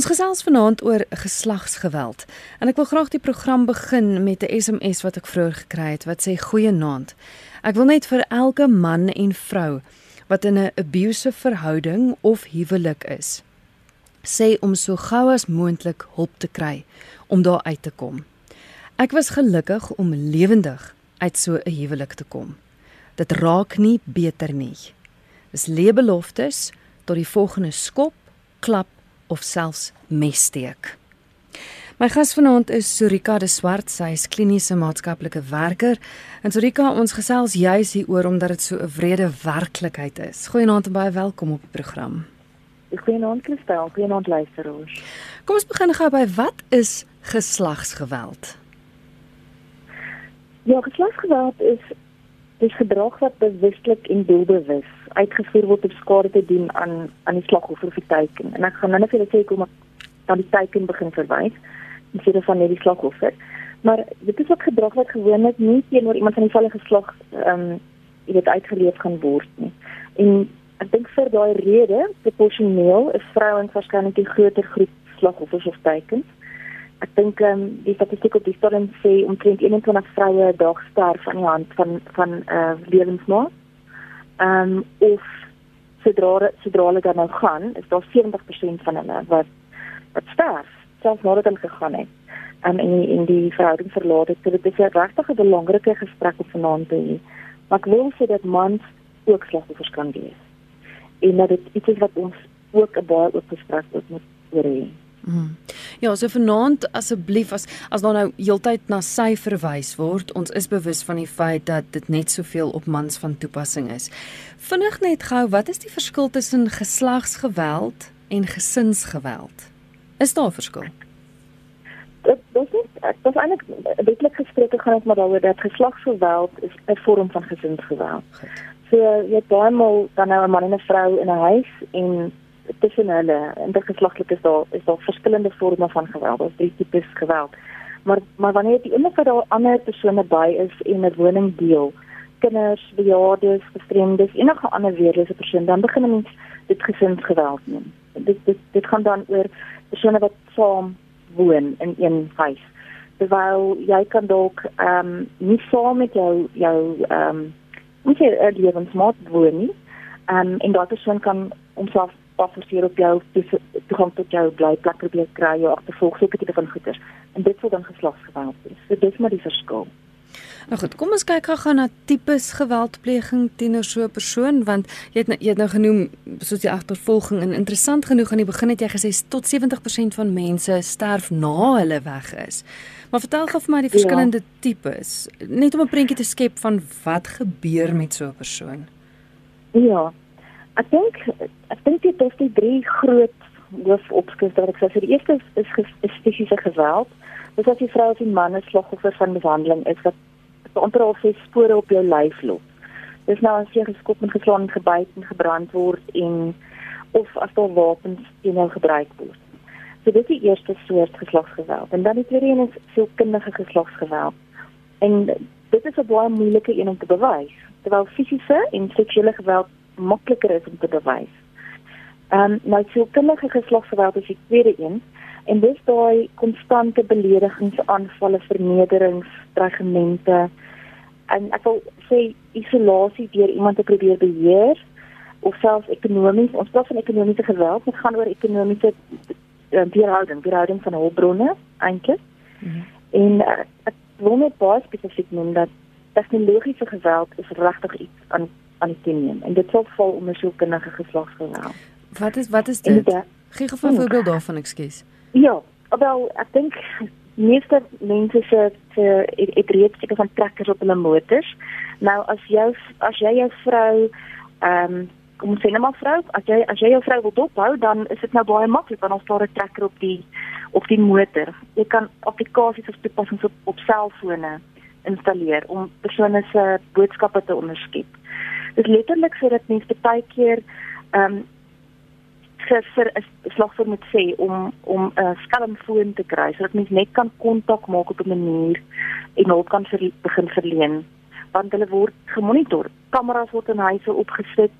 Ons gesels vanaand oor geslagsgeweld en ek wil graag die program begin met 'n SMS wat ek vroeër gekry het wat sê goeienaand. Ek wil net vir elke man en vrou wat in 'n abusive verhouding of huwelik is, sê om so gou as moontlik hulp te kry om daar uit te kom. Ek was gelukkig om lewendig uit so 'n huwelik te kom. Dit raak nie beter nie. Dis leebeloftes tot die volgende skop, klap of selfs messteek. My gas vanaand is Surika de Swart, sy is kliniese maatskaplike werker. En Surika, ons gesels juis hieroor omdat dit so 'n wrede werklikheid is. Goeienaand en baie welkom op die program. Goeienaand Kristel, goeienaand luisteraars. Kom ons begin gou by wat is geslagsgeweld? Ja, geslagsgeweld is dis gedrag wat bewuslik en doelbewus uitgevoer word om skade te doen aan aan die slagoffer of die teiken. En ek gaan nou net vir julle sê kom ek dan die teiken begin verwys in steede van net die slagoffer. Maar dit is ook gedrag wat gewoonlik nie teenoor iemand van dieselfde geslag ehm um, jy weet uitgeleef gaan word nie. En ek dink vir daai rede proporsioneel is vrouens waarskynlik die groter groep slagoffers of teikens. Ek dink ehm um, die statistiek op die stadium sê omtrent 21 vroue 'n dag sterf aan die hand van van 'n uh, lewensmaat. Ehm um, of sodra sodra hulle dan nou gaan, is daar 70% van hulle wat wat sterf selfs nadat hulle gegaan het. Um, en in die verhouding verlaat het. So dit is 'n regtig 'n belangrike gesprek op vanaand te hê. Maar ek wil sê dat mans ook slagoffers kan wees. En dat dit iets is wat ons ook 'n baie oop gesprek moet oor hê. Mm. Ja, so vanaand asseblief as as daar nou heeltyd na sy verwys word, ons is bewus van die feit dat dit net soveel op mans van toepassing is. Vinnig net gou, wat is die verskil tussen geslagsgeweld en gesinsgeweld? Is daar 'n verskil? Dit dis dit is eintlik wetlik gesproke gaan dit maar daaroor dat geslagsgeweld is 'n vorm van gesinsgeweld. So jy baie maal dan nou 'n man en 'n vrou in 'n huis en tussen hulle intergeslaglik is daar is daar verskillende forme van geweld. Daar's drie tipes geweld. Maar maar wanneer die enige daar ander persone by is en 'n woning deel, kinders, bejaardes, gestremdes, enige ander weerlose persoon, dan begin 'n mens dit gesinsgeweld noem. Dit dit dit gaan dan oor persone wat saam woon in een huis. Terwyl jy kan dalk ehm um, nie saam met jou jou ehm um, nie 'n lewensmaat woon nie. Ehm um, en daardie persoon kan homself passeer op jou toegang tot jou blyplek probeer kry jou agtervolg 'n tipe van goeder en dit sou dan geslagsgeweld wees. So dit is maar die verskil. Nou goed, kom ons kyk gou na tipes geweldpleging teenoor so 'n persoon want jy het nou, jy het nou genoem soos die agtervolging en interessant genoeg aan die begin het jy gesê tot 70% van mense sterf na hulle weg is. Maar vertel gou vir my die verskillende ja. tipes net om 'n prentjie te skep van wat gebeur met so 'n persoon. Ja, Ek dink ek dink dit is die drie groot hoofopskrifte wat ek sê. Die eerste is is, is fisiese geweld. Dit is as die vrou of die man 'n slagoffer van mishandeling is wat onder al ses spore op jou lyf los. Dis nou as jy geskop en geslaan en gebyt en gebrand word en of as daar wapens teen jou gebruik word. So dit is die eerste soort geslagsgeweld. En dan die tweede een is sielkundige geslagsgeweld. En dit is 'n baie moeilike een om te bewys. Terwyl fisiese en seksuele geweld makliker is om te bewys. Ehm um, nou sielkundige geslagsgeweld is die tweede een en dis daai konstante beledigings, aanvalle, vernederings, dreigemente en ek wil sê isolasie deur iemand te probeer beheer of selfs ekonomies. Ons praat van ekonomiese geweld, dit gaan oor ekonomiese weerhouding, weerhouding van hulpbronne eintlik. Mm -hmm. En uh, ek wil net baie spesifiek noem dat tegnologiese geweld is regtig iets aan aan teen neem en dit sal val onder sielkundige geslagsgeweld. Wat is wat is dit? Gee gou 'n voorbeeld daarvan, ekskuus. Ja, wel ek dink meeste mense se het, het reeds seker van trekkers op hulle motors. Nou as jou as jy jou vrou ehm um, kom sê net maar vrou, as jy as jy jou vrou wil dophou, dan is dit nou baie maklik want ons daar 'n trekker op die op die motor. Jy kan applikasies of toepassings op op selfone installeer om persone se boodskappe te onderskep dit letterlik so dat mense baie keer ehm um, vir vir 'n slagvoer moet sê om om 'n skelmfoon te kry sodat mens net kan kontak maak op 'n manier en hulp kan vir begin verleen. Want hulle word gemonitor kameras word in huise opgesit.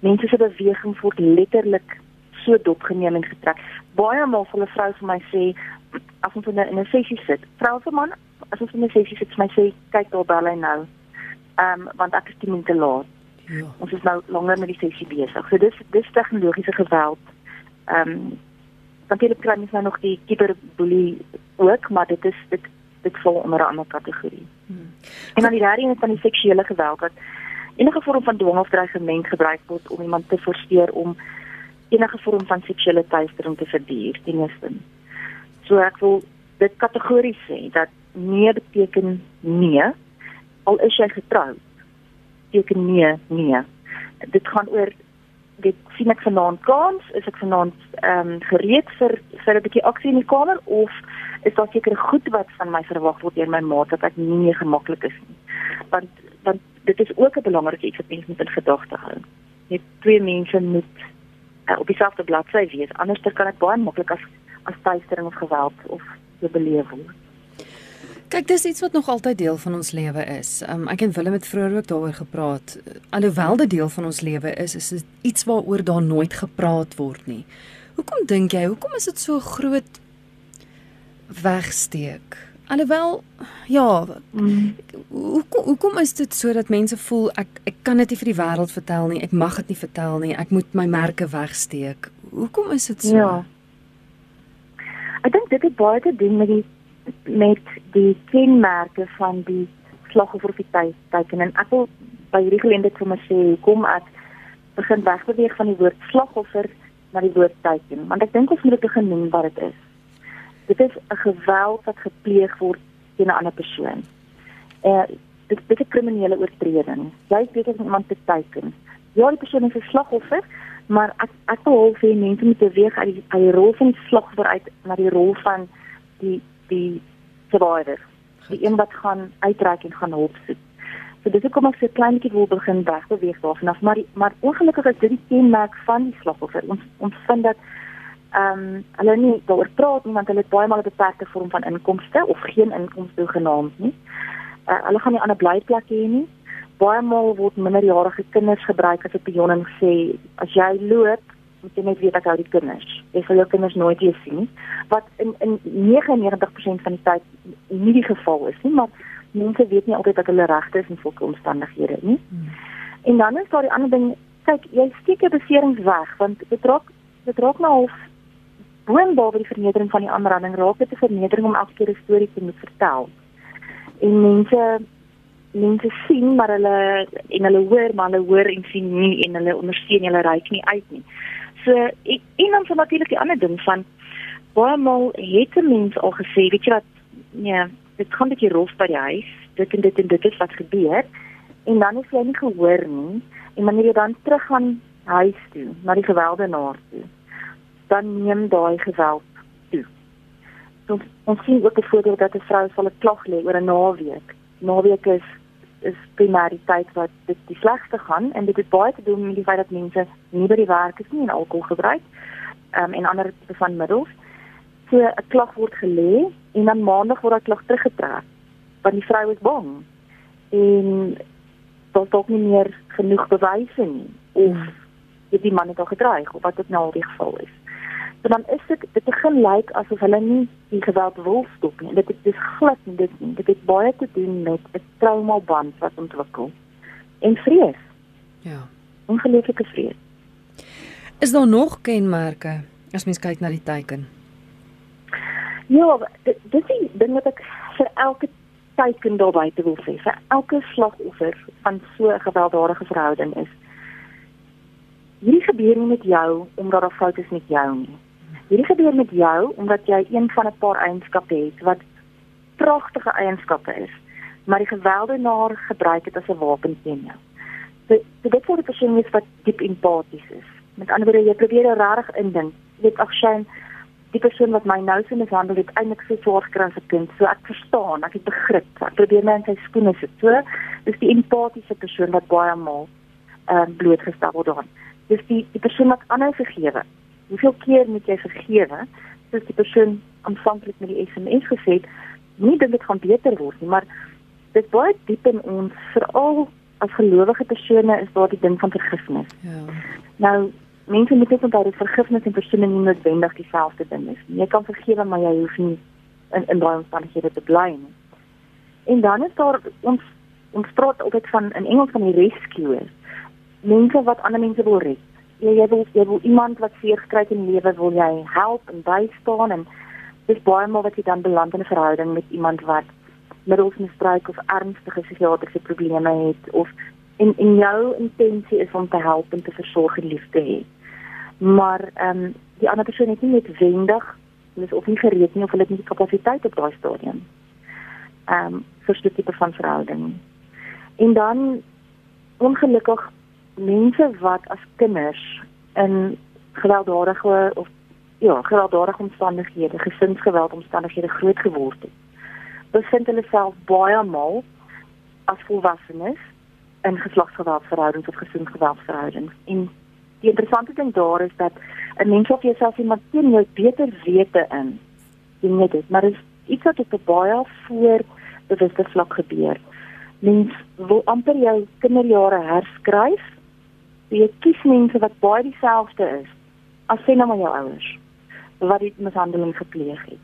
Mense se beweging word letterlik so dopgeneem en getrek. Baie maal sal 'n vrou vir my sê as ons in 'n in 'n sessie sit, vrou of man, as ons in 'n sessie sit, my sê kyk daar bel hy nou. Ehm um, want ek is 10 minute laat. Ja. Ons is nou langer met die sessie besig. So dis dis tegnologiese geweld. Ehm um, natuurlik kry mens nou nog die cyberboelie ook, maar dit is dit dit val onder 'n ander kategorie. Hmm. En dan die derde een van die seksuele geweld wat enige vorm van dwang of dreigement gebruik word om iemand te forceer om enige vorm van seksuele teistering te verduur, die meeste. So ek wil dit kategories sê dat nee beteken nee al is jy getroud. Beteken nee, nee. Dit gaan oor dit sien ek vanaand kans, is ek vanaand ehm um, gereed vir vir 'n bietjie aksie in die kamer of is daar seker goed wat van my verwag word deur my maat dat ek nie meer gemaklik is nie. Want want dit is ook 'n belangrike iets wat mense moet in gedagte hou. Net twee mense moet uh, op dieselfde bladsy wees, anders kan dit baie maklik as as teistering of geweld of beleef word. Kyk, dis iets wat nog altyd deel van ons lewe is. Um, ek en Willem het vroeër ook daaroor gepraat. Alhoewel dit deel van ons lewe is, is dit iets waaroor daar nooit gepraat word nie. Hoekom dink jy? Hoekom is dit so groot wegsteek? Alhoewel ja, mm. hoekom hoekom is dit sodat mense voel ek ek kan dit nie vir die wêreld vertel nie. Ek mag dit nie vertel nie. Ek moet my merke wegsteek. Hoekom is dit so? Ja. Ek dink dit het baie te doen met die met die kenmerke van die slagoffer of die teiken en ek wil by hierdie geleentheid vir my sê kom ek begin wegbeweeg van die woord slagoffer na die woord teiken want ek dink ons moet dit begin noem wat dit is dit is 'n geweld wat gepleeg word teen 'n ander persoon. Eh dit dit is 'n kriminele oortreding. Jy weet as iemand te teiken. Ja, die persoon is 'n slagoffer, maar ek ek wil hê mense moet beweeg uit die uit die rol van slagoffer uit na die rol van die die survivor. Die een wat gaan uitreik en gaan hulp soek. So dis hoekom ek so klein bietjie wil begin wegbeweeg daarvan af, maar die, maar ongelukkig is dit die kenmerk van die slagoffer. Ons ons vind dat ehm um, hulle nie daaroor praat nie want hulle het baie maal 'n beperkte vorm van inkomste of geen inkomste genaamd nie. Uh, hulle gaan nie aan 'n blyplek hê nie. Baie maal word minderjarige kinders gebruik as 'n pion en sê as jy loop, moet jy net weet ek hou die kinders. Jy sal jou kinders nooit weer sien nie. Wat in in 99% van die tyd nie die geval is nie, maar mense weet nie altyd dat hulle regte is in sulke omstandighede nie. Hmm. En dan is daar die ander ding, kyk, jy steek jou beserings weg want dit raak dit raak nou half boonop die vernedering van die aanranding raak dit 'n vernedering om elke keer 'n storie te moet vertel. En mense mense sien maar hulle en hulle hoor maar hulle hoor en sien nie en hulle ondersteun hulle reik nie uit nie. So en dan so natuurlik die ander ding van baie maal het 'n mens al gesê, weet jy wat, ja, dit kom net hier rof by die huis. Dit en dit en dit is wat gebeur. En dan is jy nie gehoor nie en wanneer jy dan terug gaan huis toe, na die gewelddenaar toe dan neem daai geweld toe. So, ons sien ook 'n voorbeeld dat 'n vrou sal 'n klag lê oor 'n naweek. Naweek is is prioriteit wat dit die slegste gaan en dit het baie te doen met die feit dat mense nie by die werk is nie en alkohol gebruik um, en ander tipe van middels. So 'n klag word gelê en dan maandag word daai klag teruggetrek want die vrou is bang en daar dalk nie meer genoeg bewyse nie of hmm. het die man net al gedreig of wat dit nou al die geval is. So dan is dit dit begin lyk like asof hulle nie die geweld wil stop nie. Dit is glad nie dit nie. Dit het baie te doen met 'n trauma band wat ontwikkel en vrees. Ja. Ongelooflike vrees. Is daar nog kenmerke as mens kyk na die teiken? Ja, dit dis die ding wat ek vir elke teiken daar buite wil sê. Vir elke slagoffer van so 'n gewelddadige verhouding is Hierdie gebeur nie met jou omdat daar foute is met jou nie. Hierdie gebeur met jou omdat jy een van 'n paar eienskappe het wat pragtige eienskappe is, maar die gewelddenaar gebruik dit as 'n wapen teen jou. So, so dit word 'n persoon is wat diep empaties is. Met ander woorde, jy probeer regtig indink. Jy weet ag skyn die persoon wat my nou so mishandel het eintlik so swaar gekry as 'n kind. So ek verstaan, ek het begrip. Ek probeer net in sy skoene sit. So, dis die empatiese persoon wat baie maal ehm uh, blootgestel word daaraan. Dis die die persoon wat aanhou vergewe hoeveel keer moet jy vergewe soos die persoon aanvanklik met die SMS gesê het nie dat dit gaan beter word nie maar dit baie diep in ons veral as gelowige persone is daar die ding van vergifnis ja nou mense moet net onthou dat vergifnis en versoening nie noodwendig dieselfde ding is nie. Jy kan vergewe maar jy hoef nie in in daai omstandighede te bly nie. En dan is daar ons ons praat altyd van in Engels van die rescuers. Mense wat ander mense wil red. Jy jy wil jy wil iemand wat seer gekry het in lewe wil jy help en bystaan en dis baie maar wat jy dan beland in 'n verhouding met iemand wat middelsmisbruik of ernstige psigiatriese probleme het of en en jou intensie is om te help en te versorg en lief te hê. Maar ehm um, die ander persoon het nie noodwendig hulle is of nie gereed nie of hulle het nie die kapasiteit op daai stadium. Ehm um, vir so 'n tipe van verhouding. En dan ongelukkig mense wat as kinders in gewelddadige of ja, gewelddadige omstandighede, gesinsgeweld omstandighede groot geword het. Bevind hulle self baie maal as volwassenes in geslagsgeweldverhoudings of gesinsgeweldverhoudings. En die interessante ding daar is dat 'n mens of jouself iemand teen jou beter wete in. Weet dit, maar dit is iets wat op baie voor bewuste vlak gebeur. Mens wil amper jou kinderjare herskryf. Jy kies mense wat baie dieselfde is as sien nou maar jou ouers wat die mishandeling gepleeg het.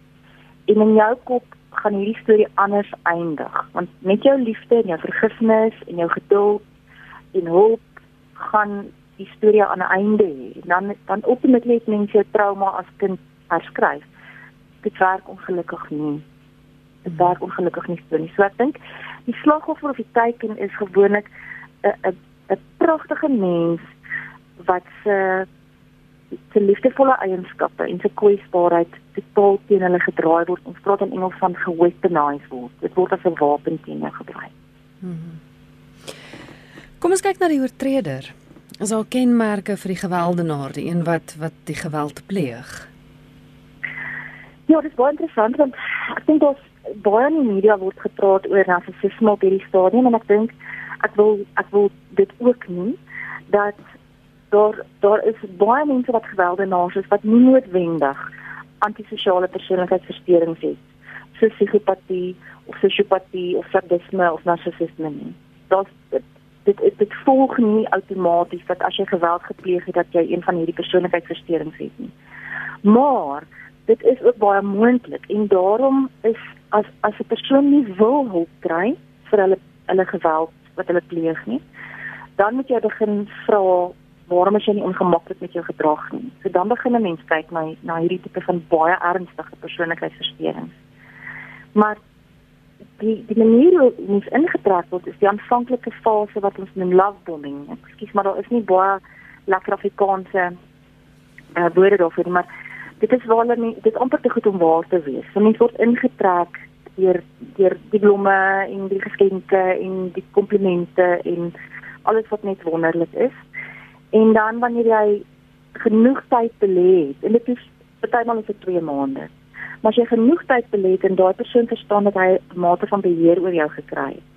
En in jou kop gaan hierdie storie anders eindig want met jou liefde en jou vergifnis en jou geduld en hulp gaan die storie aan 'n einde hê. Dan dan optimaal mens jou trauma as kind herskryf. Dit werk ongelukkig nie. Dit werk ongelukkig nie so nie. So ek dink die slagoffer of die teiken is gewoonlik 'n 'n 'n pragtige mens wat se se liefdevolle eienskappe en se kwesbaarheid totaal teen hulle gedraai word. Ons praat in Engels van geweaponize word. Dit word as 'n wapen teen jou gebruik. Hmm. Kom ons kyk na die oortreder. Is daar kenmerke vir die gewelddenaar, die een wat wat die geweld pleeg? Ja, dit is baie interessant want ek dink daar's baie in die media word gepraat oor narcissisme op hierdie stadium en ek dink ek wil ek wil dit ook noem dat daar daar is baie mense wat gewelddenaars is wat nie noodwendig antisosiale persoonlikheidsversteurings het soos psigopatie of sosiopatie of sadisme of narcissisme nie. Daar's dit dit dit volg nie outomaties dat as jy geweld gepleeg het dat jy een van hierdie persoonlikheidsversteurings het nie. Maar dit is ook baie moontlik en daarom is as as 'n persoon nie wil hulp kry vir hulle hulle geweld wat hulle pleeg nie, dan moet jy begin vra waarom is jy nie ongemaklik met jou gedrag nie. So dan begin 'n mens kyk na na hierdie tipe van baie ernstige persoonlikheidsversteurings. Maar die die manier hoe ons ingetrek word is die aanvanklike fase wat ons noem love bombing. Ekskuus, maar daar is nie baie lekker Afrikaanse uh, woorde daarvoor nie, maar dit is wel nie dit amper te goed om waar te wees. So mens word ingetrek deur deur die blomme en die geskenke en die komplimente en alles wat net wonderlik is. En dan wanneer jy genoeg tyd belê het, en dit is partymal vir 2 maande. Maar as jy genoeg tyd belê het en daai persoon verstaan dat hy 'n mate van beheer oor jou gekry het,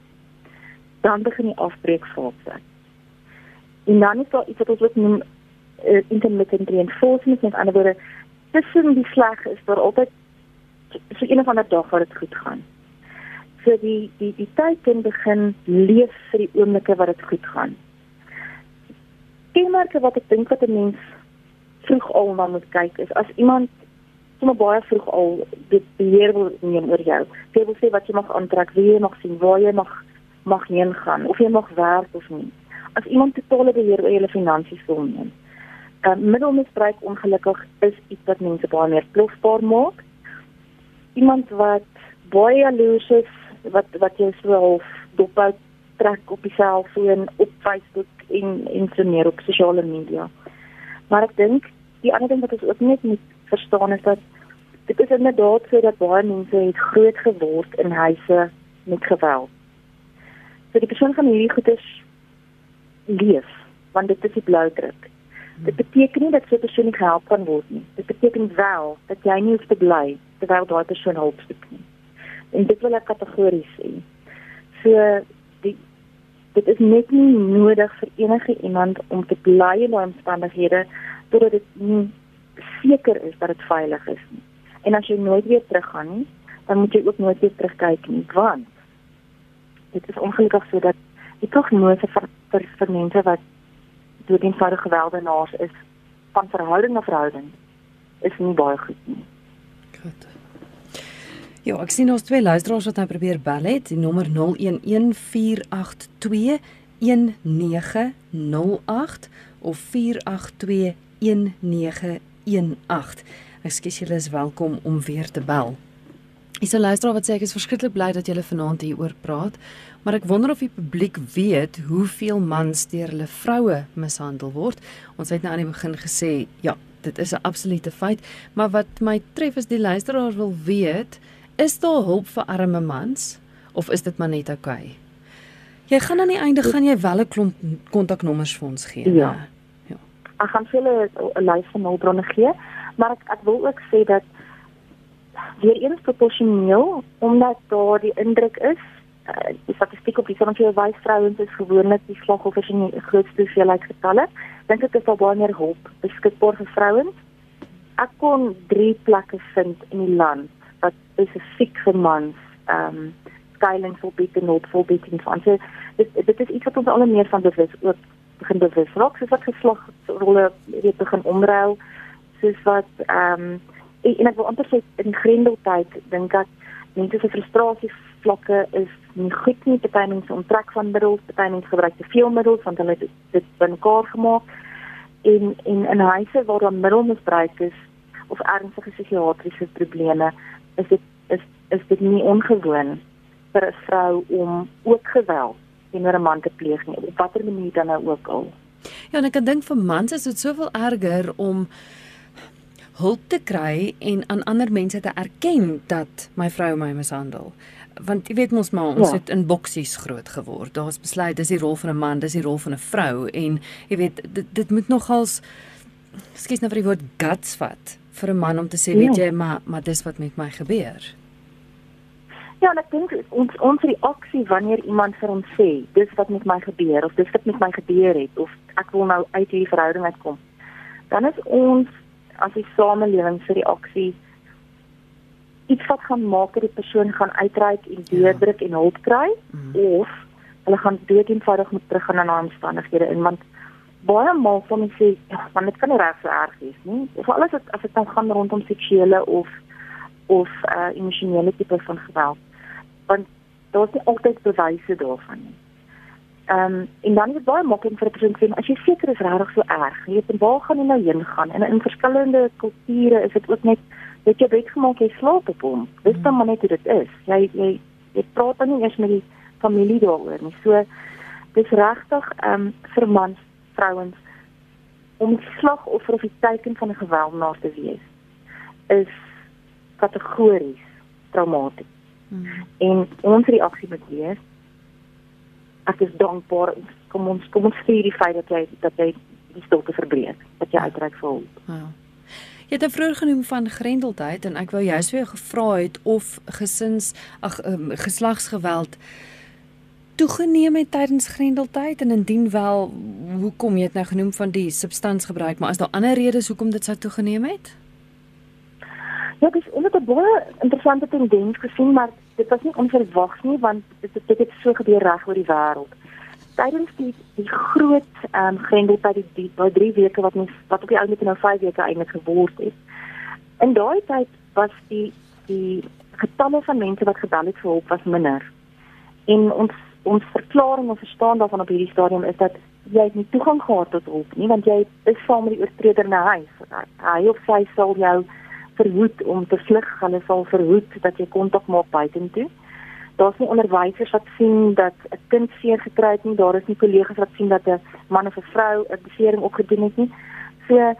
dan begin die afbreekfase. En dan is daar iets wat ons noem uh, intermittent reinforcement, met ander woorde, tussen die slag is daar altyd so een of ander dag waar dit goed gaan. So die die die tyd kan begin leef vir die oomblikke wat dit goed gaan kenmerke wat ek dink wat 'n mens vroeg al na moet kyk is as iemand sommer baie vroeg al dit beheer wil neem oor jou. Jy wil sê wat jy mag aantrek, wie jy mag sien, waar jy mag mag heen gaan of jy mag werk of nie. As iemand totale beheer oor jou finansies wil neem. Uh, middelmisbruik ongelukkig is iets wat mense baie meer plofbaar maak. Iemand wat baie jaloers is, wat wat jy so half dophou trek op die selfoon, op Facebook en en so meer op sosiale media. Maar ek dink die ander ding wat ons ook net moet verstaan is dat dit is inderdaad so dat baie mense het groot geword in huise met geweld. So die persoon van hierdie goedes leef want dit is die blou druk. Dit beteken nie dat so 'n persoon nie gehelp kan word nie. Dit beteken wel dat jy nie hoef te bly terwyl daai persoon hulp soek nie. En dit wil ek kategories sê. So die dit is net nie nodig vir enige iemand om te bly in daai omstandighede totdat dit nie seker is dat dit veilig is nie. En as jy nooit weer teruggaan nie, dan moet jy ook nooit weer terugkyk nie, want dit is ongelukkig so dat die prognose vir vir, vir mense wat deur eenvoudige geweldenaars is van verhouding na verhouding is nie baie goed nie. Goed. Ja, ek sien ons twee luisteraars wat nou probeer bel het, die nommer 0114821908 of 4821918. Ekskuus, julle is welkom om weer te bel. Is 'n luisteraar wat sê ek is verskriklik bly dat julle vanaand hieroor praat, maar ek wonder of die publiek weet hoeveel mans deur hulle vroue mishandel word. Ons het nou aan die begin gesê, ja, dit is 'n absolute feit, maar wat my tref is die luisteraar wil weet, is daar hulp vir arme mans of is dit maar net oukei? Okay? Jy gaan aan die einde gaan jy wel 'n klomp kontaknommers vir ons gee. Ja. Ja. Ek gaan vir julle 'n lys van hulpbronne gee, maar ek ek wil ook sê dat weer eens proporsioneel omdat daar die indruk is uh, die statistiek op die veel wys vrouens is gewoonlik die slagoffers in die grootste hoeveelheid getalle. Dink ek is daar baie meer hulp beskikbaar vir vrouens? Ek kon drie plekke vind in die land wat spesifiek vir mans ehm um, skuilings wil bied en hulp wil bied en van so dit dit is iets wat ons al meer van bewus ook begin bewus raak soos wat geslagsrolle weet begin omruil soos wat ehm um, en, en ek wil amper sê in grendeltyd dink ek mense se frustrasie vlakke is nie goed nie party mense onttrek van middels party mense gebruik te veel middels want hulle het dit binnenkort gemaak en en in huise waar daar middelmisbruik is of ernstige psigiatriese probleme is dit is is dit nie ongewoon vir 'n vrou om ook geweld teenoor 'n man te pleeg nie op watter manier dan nou ook al. Ja, en ek dink vir mans is dit soveel erger om hulp te kry en aan ander mense te erken dat my vrou my mishandel. Want jy weet mos maar ons ja. het in boksies groot geword. Daar's besluit dis die rol van 'n man, dis die rol van 'n vrou en jy weet dit dit moet nogals skies nou vir die woord guts vat vir 'n man om te sê, weet ja. jy, maar maar dis wat met my gebeur. Ja, en ek dink ons ons reaksie wanneer iemand vir ons sê, dis wat met my gebeur of dis wat met my gebeur het of ek wil nou uit hierdie verhouding uitkom. Dan is ons as die samelewing se reaksie iets wat gaan maak dat die persoon gaan uitreik en deurdruk ja. en hulp kry mm. of hulle gaan dood eenvoudig moet teruggaan na hulle omstandighede in want baie maal van mense sê ja, want dit kan nie reg so erg wees nie. Of alles wat as dit dan gaan rondom seksuele of of uh emosionele tipe van geweld. Want daar is nie altyd bewyse daarvan nie. Ehm um, en dan is dit baie maklik vir 'n persoon sê as jy seker is regtig so erg, jy weet waar gaan jy nou heen gaan? En in verskillende kulture is dit ook net dat jy bed gemaak jy slaap op hom. Dis dan maar net hoe dit is. Jy jy jy praat dan nie eers met die familie daaroor nie. So dis regtig ehm um, vir mans vrouens om slagoffer of die teken van 'n gewelddaad te wees is kategories traumaties. Hmm. En ons reaksie moet wees ek is dankbaar kom ons kom ons stuur die feit dat jy dat jy die stilte verbreek dat jy uitreik vir hulp. Ja. Jy het vroeër genoem van grendeltyd en ek wou jou sou gevra het of gesins ag um, geslagsgeweld toegeneem het tydens grendeltyd en indien wel hoekom jy het nou genoem van die substansgebruik maar is daar ander redes hoekom dit sou toegeneem het? Ja, dis onder 'n baie interessante tendens gesien maar dit was nie onverwags nie want dit het, het so gebeur reg oor die wêreld. Tydens die die groot ehm um, grendeltyd die, die daai 3 weke wat ons wat op die ou net nou 5 weke eintlik geword het. In daai tyd was die die getalle van mense wat gebel het vir hulp was minder. En ons ons verklaring of verstaan daarvan op hierdie stadium is dat jy nie toegang gehad tot hulp nie want jy is saam met die oortreder na huis. Hy of sy sal jou verhoed om te vlug, hulle sal verhoed dat jy kontak maak buitentoe. Daar's nie onderwysers wat sien dat 'n kind seer gekry het nie, daar is nie kollegas wat sien dat 'n man of 'n vrou 'n besering opgedoen het nie. So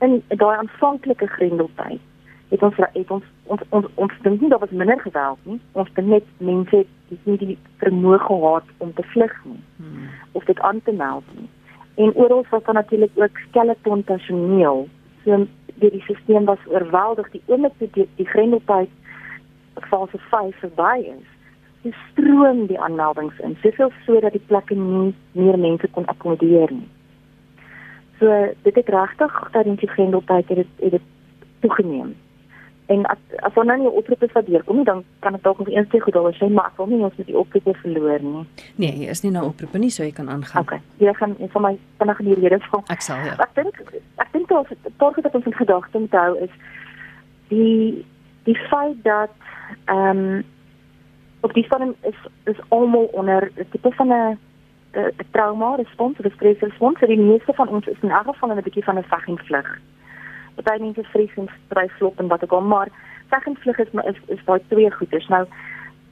in daai aanvanklike grendeltyd het ons het ons ons ons, ons dink nie dat was minder geweld nie. Ons dink net mense het nie die vermoë gehad om te vlug nie hmm. of dit aan te meld nie. En oral was daar natuurlik ook skeleton personeel. So die, die stelsel was oorweldig die oomblik toe die, die grendeltyd fase 5 verby is. Dis stroom die aanmeldings in. Soveel sodat die plekke nie meer mense kon akkommodeer nie. So dit het regtig dat die grendeltyd het dit toegeneem En as as ons nou nie oproepe sal deurkom nie, dan kan dit dalk nog eens sê goed daar sê maar ek wil nie ons met die oproepe verloor nie. Nee, jy is nie nou oproepe nie, so jy kan aangaan. Okay. Jy gaan en vir my vinnig in die rede vra. Ek sal ja. Ek dink ek dink daar 'n paar goed wat ons in gedagte moet hou is die die feit dat ehm um, op die stadium is is almal onder tipe van 'n 'n trauma respons, 'n stres respons. Die meeste van ons is in elk geval in 'n bietjie van 'n veg en vlug. Party mense vrees en stry slop en wat ook al, maar veg en vlug is is is daai twee goeders. Nou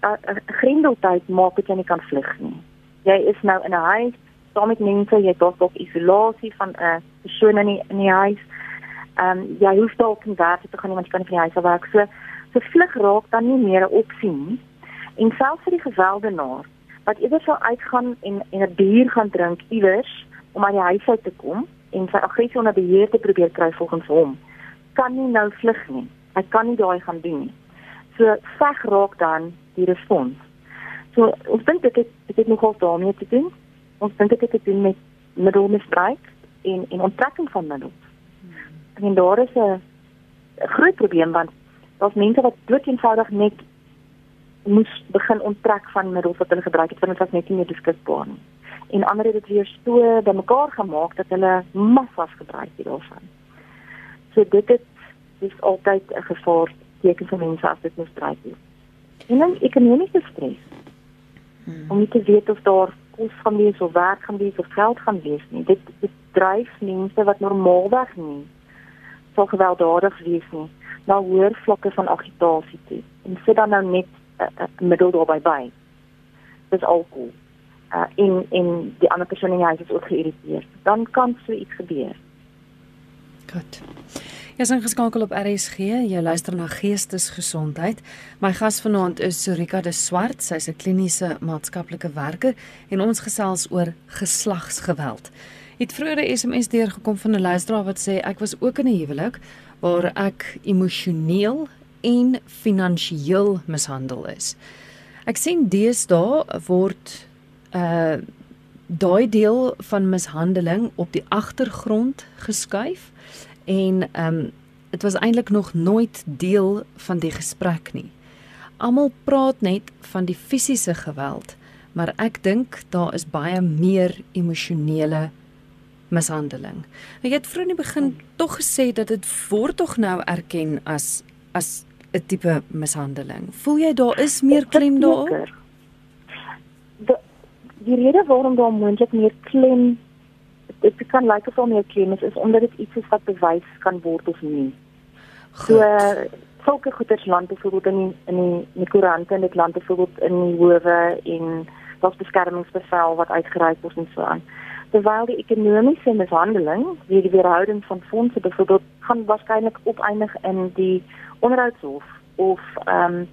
'n grendeltyd maak dit jy nie kan vlug nie. Jy is nou in 'n huis saam met mense, jy het dalk isolasie van 'n persoon in die in die huis. Ehm um, jy hoef dalk nie werk te gaan nie want jy kan nie van die huis af werk. So so vlug raak dan nie meer 'n opsie nie. En selfs vir die geveldenaar wat eerder sou uitgaan en en 'n bier gaan drink iewers om aan die huis uit te kom en sy aggressie onder beheer te probeer kry volgens hom, kan nie nou vlug nie. Hy kan nie daai gaan doen nie. So veg raak dan die respons. So ons dink dit het, dit het nogal daarmee te doen. Ons dink dit het te doen met middelmisbruik en en onttrekking van middels. En daar is 'n groot probleem want daar's mense wat dood eenvoudig net moes begin onttrek van middels wat hulle gebruik het want dit was net nie meer beskikbaar nie. En ander het dit weer so bymekaar gemaak dat hulle massas gebruik het daarvan. So dit het dis altyd 'n gevaar teken vir mense as dit misbruik word. En dan ekonomiese stres. Hmm. Om nie te weet of daar kos gaan wees of werk gaan wees of geld gaan wees nie. Dit dit dryf mense wat normaalweg nie sou gewelddadig wees nie na hoër vlakke van agitasie toe. En sit dan nou net 'n middel daarbey by. Dis alkohol. Uh en en die ander persoon in die huis is ook geïrriteerd. Dan kan so iets gebeur. Goed. Jy's ingeskakel op RSG. Jy luister na Geestesgesondheid. My gas vanaand is Sorika de Swart. Sy's 'n kliniese maatskaplike werker en ons gesels oor geslagsgeweld. Het vroeër 'n SMS deurgekom van 'n luisteraar wat sê ek was ook in 'n huwelik waar ek emosioneel en finansiëel mishandel is. Ek sien deesdae word uh daai deel van mishandeling op die agtergrond geskuif en um dit was eintlik nog nooit deel van die gesprek nie. Almal praat net van die fisiese geweld, maar ek dink daar is baie meer emosionele mishandeling. Ek het vroeër in die begin tog gesê dat dit word tog nou erken as as 'n tipe mishandeling. Voel jy daar is meer klem daarop? Die, die rede waarom daar moontlik meer klem dit kan lyk of daar meer klem is, is omdat dit iets is wat bewys kan word of nie. Goed. So sulke goeders land byvoorbeeld in die, in die, in die koerante en dit land byvoorbeeld in die howe en daar's beskermingsbevel wat uitgereik word en so aan terwyl die ekonomiese mishandeling, wie die weerhouding van fondse byvoorbeeld gaan waarskynlik opeindig in die onderhoudshof of ehm um,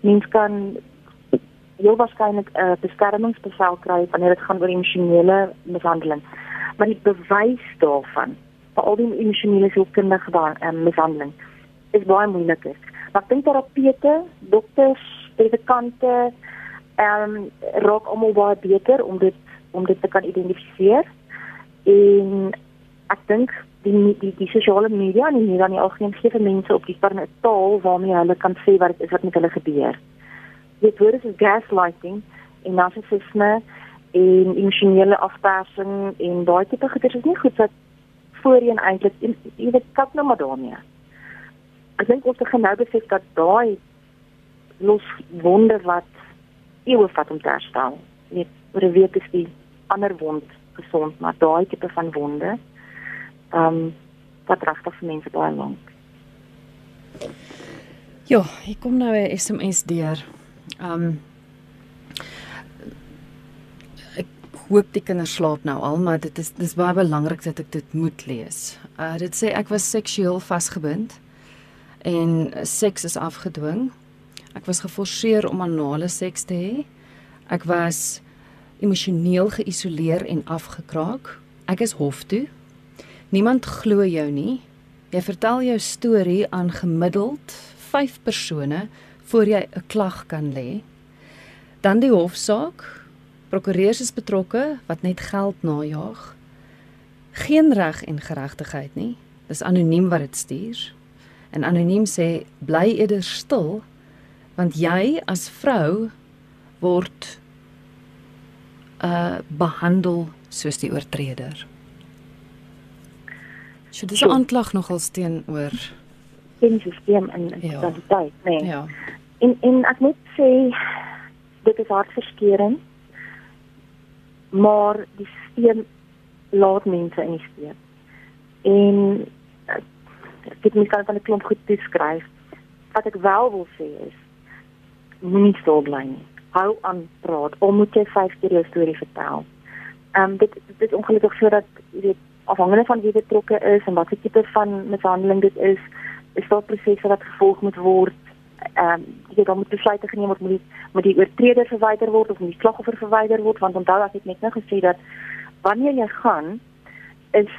mens kan heel waarskynlik 'n uh, beskermingsbevel kry wanneer dit gaan oor emosionele mishandeling. Maar die bewys daarvan, vir al die emosionele sielkundige um, mishandeling is baie moeiliker. Maar ek dink terapeute, dokters, predikante ehm um, raak almal baie beter om dit om dit te kan identifiseer. En ek dink die die die sosiale media en nie dan nie algemeen gee vir mense op die parne taal waarmee hulle kan sê wat dit is wat met hulle gebeur. Dit word as gaslighting en narcissisme en emosionele afpersing en daai tipe goeie is nie goed wat voorheen eintlik jy weet kap nou maar daarmee. Ek dink ons begin nou besef dat daai los wonde wat eeue vat om te herstel. Net oor 'n week is die ander wond gesond, maar daai tipe van wonde ehm um, wat regtig vir mense baie lank. Ja, ek kom nou 'n SMS deur. Ehm um, ek hoop die kinders slaap nou al, maar dit is dis baie belangrik dat ek dit moet lees. Uh dit sê ek was seksueel vasgebind en seks is afgedwing. Ek was geforseer om anale seks te hê. Ek was emosioneel geïsoleer en afgekraak. Ek is hof toe. Niemand glo jou nie. Jy vertel jou storie aan gemiddeld 5 persone voor jy 'n klag kan lê. Dan die hofsaak. Prokureurs is betrokke wat net geld najag. Geen reg en geregtigheid nie. Dis anoniem wat dit stuur. En anoniem sê bly eerder stil want jy as vrou word uh behandel soos die oortreder. So dis 'n aanklag nogal teenoor die stelsel in in ja. totaliteit, nee. Ja. En en ek moet sê dit is hartverskeurende. Maar die stelsel laat mense in die steek. En ek het my kan van 'n klomp goed beskryf. Wat ek wel wil sê is moenie stil bly nie. Hou aan praat. Al moet jy 5 keer jou storie vertel. Ehm um, dit dit ongelukkig sodat jy weet afhangende van wie betrokke is en wat tipe van mishandeling dit is, is daar prosesse wat gevolg moet word. Ehm um, jy dan moet besluite geneem word moet die moet die oortreder verwyder word of moet die slagoffer verwyder word want onthou ek het net nou gesê dat wanneer jy gaan is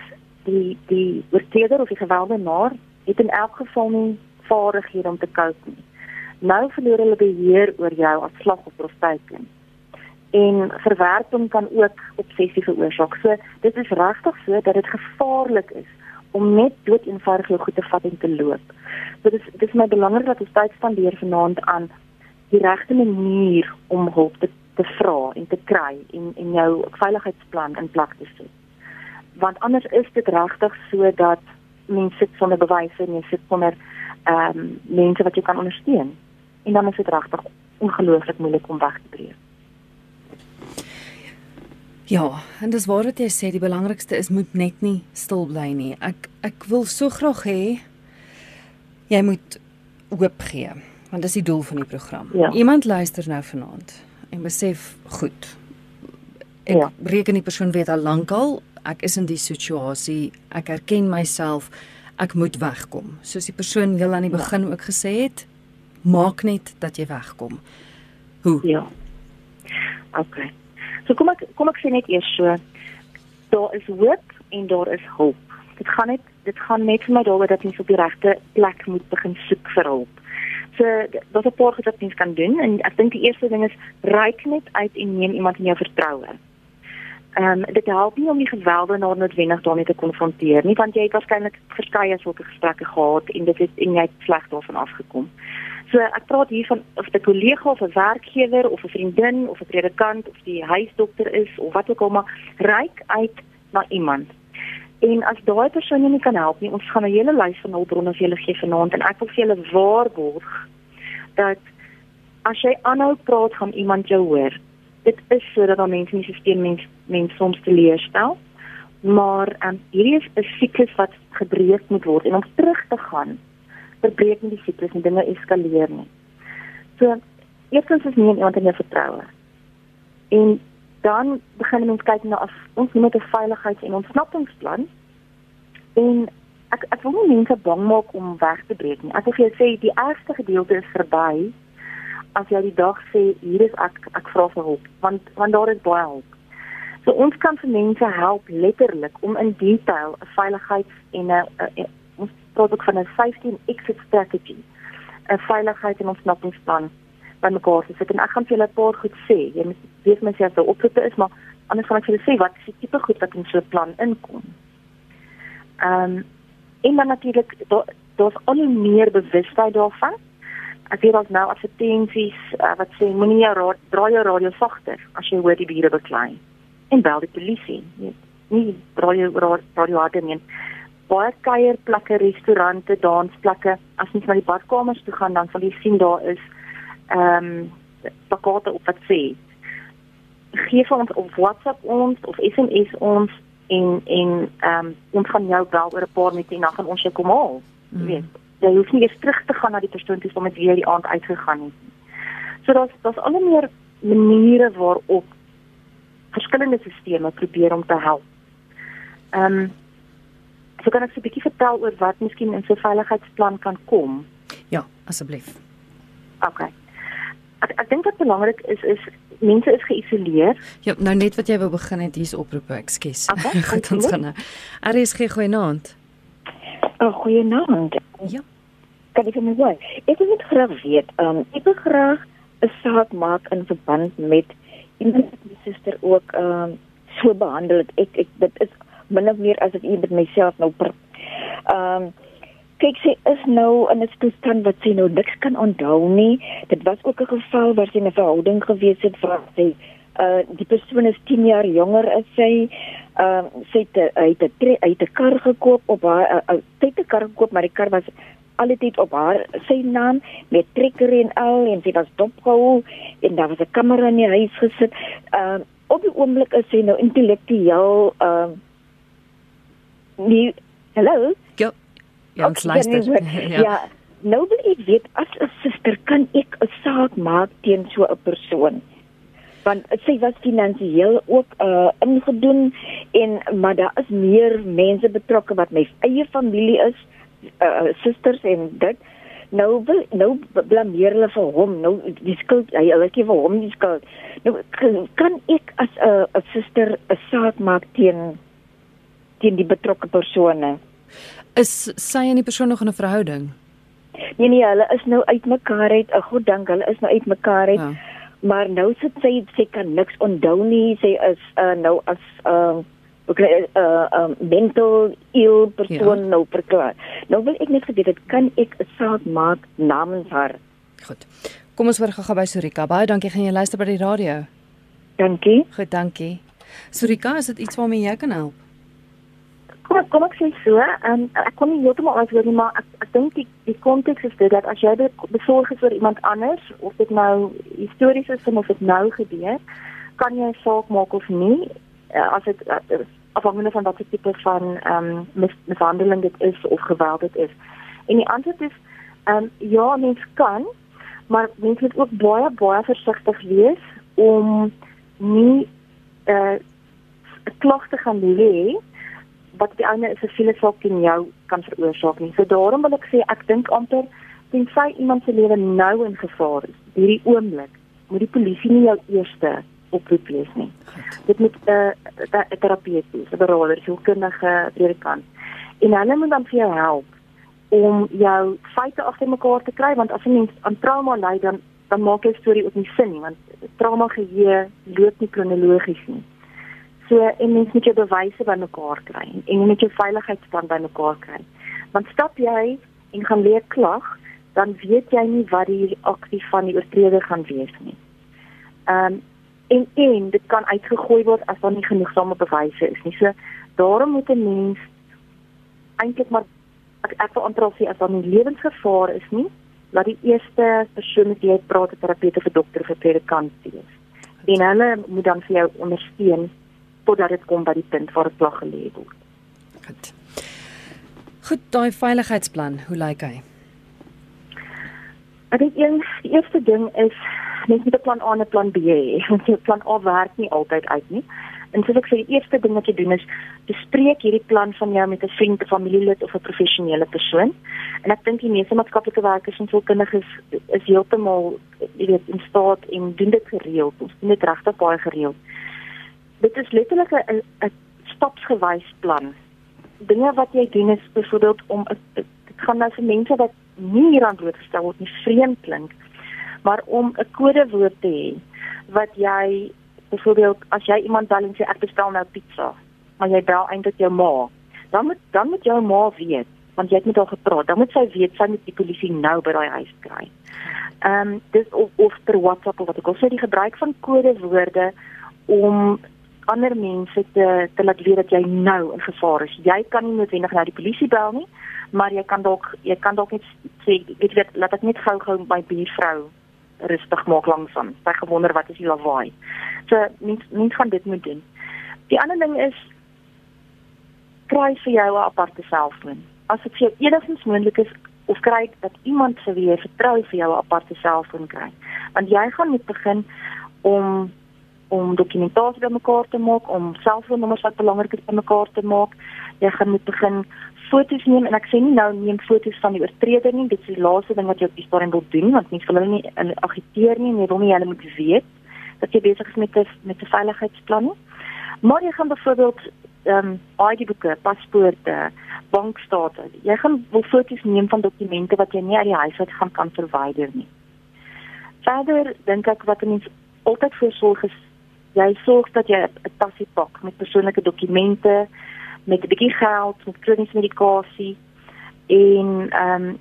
die die oortreder of die gewelddenaar het in elk geval nie vaardighede om te cope nie. Nou verloor hulle beheer oor jou as slagoffer of teiken. En verwerping kan ook obsessie veroorsaak. So dit is regtig so dat dit gevaarlik is om net dood eenvoudig jou goed te vat en te loop. So dis dis my belangrik dat ons tyd spandeer vanaand aan die regte manier om hulp te te vra en te kry en en jou veiligheidsplan in plek te sit. Want anders is dit regtig so dat mense sit sonder bewyse en jy sit sonder ehm um, mense wat jy kan ondersteun. En dan is dit regtig ongelooflik moeilik om weg te breek. Ja, en dis waar wat jy sê, die belangrikste is moet net nie stil bly nie. Ek ek wil so graag hê jy moet hoop gee, want dis die doel van die program. Ja. Iemand luister nou vanaand en besef, goed. Ek ja. reken die persoon weet al lankal, ek is in die situasie, ek erken myself, ek moet wegkom. Soos die persoon heel aan die ja. begin ja. ook gesê het, maak net dat jy wegkom. Hoe? Ja. Okay. So kom ek kom ek sê net eers so daar is hoop en daar is hulp. Dit gaan net dit gaan net vir my daaroor dat mens op die regte plek moet begin soek vir hulp. So daar's 'n paar wat mens kan doen en ek dink die eerste ding is reik net uit en neem iemand in jou vertroue. Ehm um, dit help nie om die gewelde na noodwendig daarmee te konfronteer nie want jy het waarskynlik verskeie sulke gesprekke gehad en dit het en jy het sleg daarvan afgekom. So ek praat hier van of 'n kollega of 'n werkgewer of 'n vriendin of 'n predikant of die huisdokter is of wat ook al maar reik uit na iemand. En as daai persoon jou nie kan help nie, ons gaan 'n hele lys van hulpbronne vir julle gee vanaand en ek wil vir julle waarborg dat as jy aanhou praat gaan iemand jou hoor. Dit is sodat dan mense die stelsel mens mens soms teleurstel. Maar um, hierdie is 'n siklus wat gebreek moet word en om terug te gaan verbreek nie die siklus en dinge eskaleer nie. So eerstens is nie iemand in jou vertroue. En dan begin ons kyk na of ons moet 'n veiligheids- en ontsnappingsplan. En ek ek wil nie mense bang maak om weg te breek nie. Ek wil vir jou sê die ergste gedeelte is verby. As jy die dag sê hier is ek ek vra vir hulp want want daar is baie hulp. So ons kan vir mense help letterlik om in detail 'n veiligheids- en 'n praat van 'n safety and exit strategy, 'n veiligheid en ontsnappingsplan by mekaar te sit. En ek gaan vir julle 'n paar goed sê. Jy moet weet mens jy sou opsit is, maar anders gaan ek vir julle sê wat is die tipe goed wat in so 'n plan inkom. Ehm um, en dan natuurlik daar daar's al meer bewustheid daarvan. Ek weet ons nou advertensies uh, wat sê moenie jou draai jou radio sagter as jy hoor die bure beklei en bel die polisie. Nie, nie draai jou radio harder nie baie kuierplekke, restaurante, dansplekke. As jy na die badkamers toe gaan, dan sal jy sien daar is ehm um, plakate op wat sê gee vir ons op WhatsApp ons of SMS ons en en ehm um, ons gaan jou bel oor 'n paar minute en dan gaan ons jou kom haal. Jy mm. weet, jy hoef nie eers terug te gaan na die persoon toe om met wie jy die aand uitgegaan het nie. So daar's daar's al meer maniere waarop verskillende stelsels probeer om te help. Ehm um, So kan ek so 'n bietjie vertel oor wat miskien in so 'n veiligheidsplan kan kom? Ja, asseblief. OK. Ek ek dink wat belangrik is is mense is geïsoleer. Ja, nou net wat jy wou begin het hier's oproepe, ekskuus. Okay, Goed ons gaan. Aries gee goeienaand. 'n oh, Goeienaand. Ja. Kan ek net sê, ek wil net graag weet, um, ek wil graag 'n saak maak in verband met iemand wat my suster ook um so behandel het. Ek ek dit is min of meer as ek met myself nou per ehm um, kyk sy is nou in 'n toestand wat sy nou niks kan onthou nie. Dit was ook 'n geval waar sy 'n verhouding gewees het waar sy uh die persoon is 10 jaar jonger as sy. Ehm uh, sy het hy het 'n het 'n kar gekoop op haar uh, uh, het 'n kar gekoop maar die kar was altyd op haar sy naam met trekker en al en sy was dopgehou en daar was 'n kamera in die huis gesit. Ehm uh, op die oomblik is sy nou intellektueel ehm uh, nie hallo? Ja ja ons luister. ja. ja. Nou wil ek weet as 'n suster kan ek 'n saak maak teen so 'n persoon. Want sy was finansiëel ook uh ingedoen en maar daar is meer mense betrokke wat my eie familie is uh susters en dit. Nou wil nou blameer hulle vir hom. Nou die skuld hy hulle gee vir hom die skuld. Nou kan ek as 'n uh, 'n suster 'n saak maak teen teen die betrokke persone. Is sy en die persoon nog in 'n verhouding? Nee nee, hulle is nou uitmekaar uit. Ek god dank, hulle is nou uitmekaar uit. Ja. Maar nou sit sy sy kan niks onthou nie. Sy is uh, nou as 'n uh, ook 'n uh, uh, mental ill persoon ja. nou verklaar. Nou wil ek net geweet het kan ek 'n saak maak namens haar. Goed. Kom ons hoor gou by Surika. Baie dankie gaan jy luister by die radio. Dankie. Goed, dankie. Surika, is dit iets waarmee jy kan help? Kom kom ek sê so, um, ek kon nie heeltemal antwoord nie, maar ek ek dink die die konteks is dit dat as jy besorg is oor iemand anders of dit nou histories is of dit nou gebeur, kan jy saak maak of nie. Uh, as dit uh, afhangende van watter tipe van ehm um, mis, mishandeling dit is of geweld dit is. En die antwoord is ehm um, ja, mens kan, maar mens moet ook baie baie versigtig wees om nie 'n uh, klag te gaan lê wat die ander is 'n saak teen jou kan veroorsaak nie. So daarom wil ek sê ek dink amper tensy iemand se lewe nou in gevaar is, hierdie oomblik, moet die polisie nie jou eerste oproep wees nie. Dit moet 'n uh, 'n terapeut wees, 'n beraader, 'n sielkundige predikant. En hulle moet dan vir jou help om jou feite agter mekaar te kry want as 'n mens aan trauma ly dan dan maak jy storie ook nie sin nie want trauma geheue loop nie kronologies nie. So en mens moet jou bewyse bymekaar kry en jy moet jou veiligheidsplan bymekaar kry. Want stap jy en gaan leer klag, dan weet jy nie wat die aksie van die oortreder gaan wees nie. Ehm um, en en dit kan uitgegooi word as daar nie genoegsame bewyse is nie. So daarom moet 'n mens eintlik maar ek ek wil aantrol sê as daar nie lewensgevaar is nie, laat die eerste persoon met wie jy praat 'n terapeut of 'n dokter of 'n predikant wees. En hulle moet dan vir jou ondersteun totdat dit kom by die punt waar dit klag gelê word. Goed. Goed, daai veiligheidsplan, hoe lyk hy? Ek dink een die eerste ding is mens moet 'n plan A en 'n plan B hê. Want jou plan A werk nie altyd uit nie. En soos ek sê, die eerste ding wat jy doen is bespreek hierdie plan van jou met 'n vriend, 'n familielid of 'n professionele persoon. En ek dink die meeste maatskaplike werkers en sielkundiges is, is heeltemal, jy weet, in staat en doen dit gereeld. Ons doen dit regtig baie gereeld dit is letterlik 'n 'n stapsgewys plan. Dinge wat jy doen is byvoorbeeld om dit gaan nou vir mense wat nie hieraan blootgestel word nie vreemd klink, maar om 'n kodewoord te hê wat jy byvoorbeeld as jy iemand bel en sê ek bestel nou pizza, maar jy bel eintlik jou ma, dan moet dan moet jou ma weet want jy het met haar gepraat. Dan moet sy weet moet die polisie nou by daai huis kry. Ehm um, dis of, of per WhatsApp of wat ek al sê die gebruik van kodewoorde om ander mense te te laat weet dat jy nou in gevaar is. Jy kan nie noodwendig na die polisie bel nie, maar jy kan dalk jy kan dalk net sê weet jy laat ek net gou-gou my buurvrou rustig maak langsam. Sy gewonder wat is die lawaai. So mens mens gaan dit moet doen. Die ander ding is kry vir jou 'n aparte selfoon. As dit vir jou enigstens moontlik is of kry dat iemand vir wie jy vertrou vir jou 'n aparte selfoon kry. Want jy gaan moet begin om om dokumentasie bymekaar te maak, om selfoonnommers wat belangrik is bymekaar te maak. Jy gaan moet begin foto's neem en ek sê nie nou neem foto's van die oortreder nie, dit is die laaste ding wat jy op die stadium wil doen want mens wil hulle nie agiteer nie en jy wil nie hulle moet weet dat jy besig is met 'n met 'n veiligheidsplan nie. Maar jy gaan byvoorbeeld ehm um, ID-boeke, paspoorte, bankstate. Jy gaan wil foto's neem van dokumente wat jy nie uit die huis uit gaan kan verwyder nie. Verder dink ek wat mense altyd voorsorg is jy sorg dat jy 'n tasie pak met persoonlike dokumente, met 'n bietjie geld, met kroniese medikasie. en ehm um,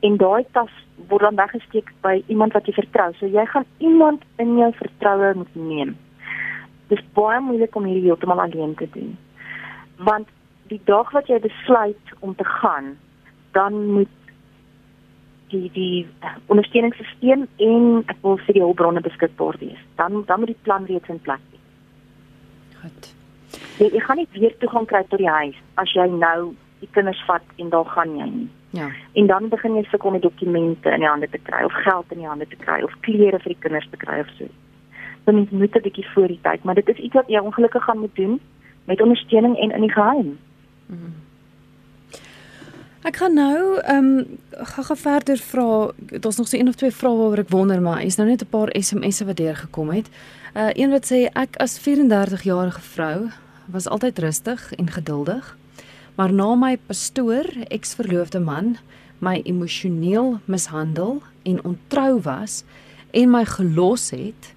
en daai tas word dan weggesteek by iemand wat jy vertrou. So jy gaan iemand in jou vertroue moet neem. Dit is baie moeilik om hierdie heeltemal alleen te doen. Want die dag wat jy besluit om te gaan, dan moet die die ondersteuningssisteem en ek wil vir die hulpbronne beskikbaar wees. Dan dan moet die plan reeds in plek wees. Goed. Jy, jy gaan nie weer toegang kry tot die huis as jy nou die kinders vat en daar gaan jy nie. Ja. En dan begin jy sukkel met dokumente in die hande te kry of geld in die hande te kry of klere vir die kinders te kry of so. Dan moet jy 'n bietjie voor die tyd, maar dit is iets wat jy ongelukkig gaan moet doen met ondersteuning en in die geheim. Mm. Ek gaan nou ehm um, gou-gou verder vra. Daar's nog so een of twee vrae waaroor ek wonder, maar is nou net 'n paar SMS'e wat deurgekom het. Uh een wat sê ek as 34-jarige vrou was altyd rustig en geduldig. Maar na my pastoor, eksverloofde man, my emosioneel mishandel en ontrou was en my gelos het,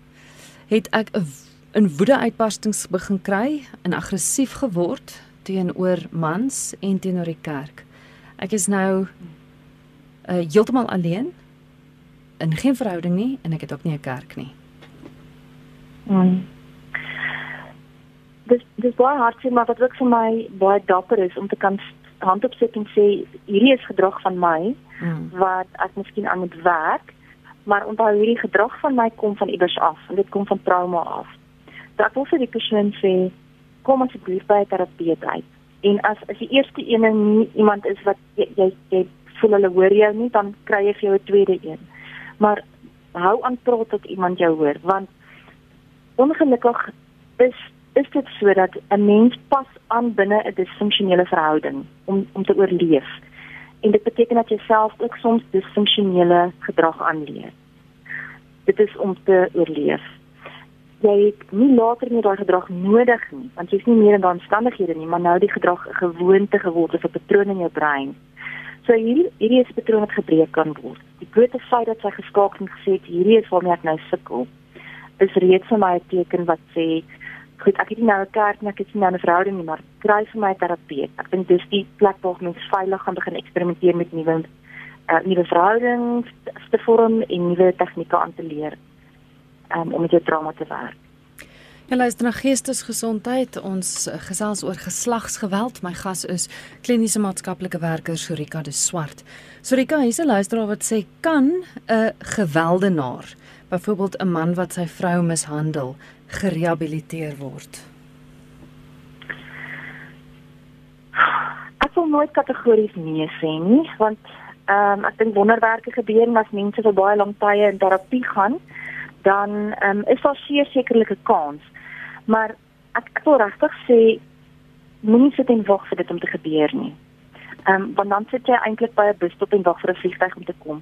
het ek 'n in woede uitbarstings begin kry en aggressief geword teenoor mans en teenoor die kerk. Ek is nou uh heeltemal alleen in geen verhouding nie en ek het ook nie 'n kerk nie. Mm. Dis dis baie hartseer maar wat ook vir my baie dapper is om te kan hand opsit en sê hierdie is gedrag van my mm. wat ek miskien aan moet werk, maar onthou hierdie gedrag van my kom van iewers af en dit kom van trauma af. Ek wil vir die persoon sê kom asseblief by 'n terapeut uit. En as as die eerste een nie iemand is wat jy jy, jy voel hulle hoor jou nie, dan kry jy vir jou 'n tweede een. Maar hou aan praat tot iemand jou hoor want ongelukkig is is dit sodat 'n mens pas aan binne 'n disfunksionele verhouding om om te oorleef. En dit beteken dat jy self ook soms disfunksionele gedrag aanleer. Dit is om te oorleef jy het nie later meer daai gedrag nodig nie want jy's nie meer in daai omstandighede nie maar nou die gedrag 'n gewoonte geword of 'n patroon in jou brein. So hierdie hierdie is patroon wat gebreek kan word. Die groot feit dat sy geskakel en gesê het hierdie is waarmee ek nou sukkel is reeds vir my 'n teken wat sê goed ek het nie nou 'n kerk nie ek het nie nou 'n verhouding nie maar kry vir my 'n terapeut. Ek dink dis die plek waar mens veilig gaan begin eksperimenteer met nuwe uh, nuwe verhoudings te vorm en nuwe tegnieke aan te leer um, om met jou trauma te werk. Ja, luister na geestesgesondheid. Ons uh, gesels oor geslagsgeweld. My gas is kliniese maatskaplike werker Sorika de Swart. Sorika, hier's 'n luisteraar wat sê kan 'n geweldenaar, byvoorbeeld 'n man wat sy vrou mishandel, gerehabiliteer word? Ek wil nooit kategories nee sê nie, want ehm um, ek dink wonderwerke gebeur as mense vir baie lank tye in terapie gaan dan um, is daar sekerlik 'n kans. Maar ek ek wil regtig sê moenie sit en wag vir dit om te gebeur nie. Ehm um, want dan sit jy eintlik by 'n busstop en wag vir 'n vliegtuig om te kom.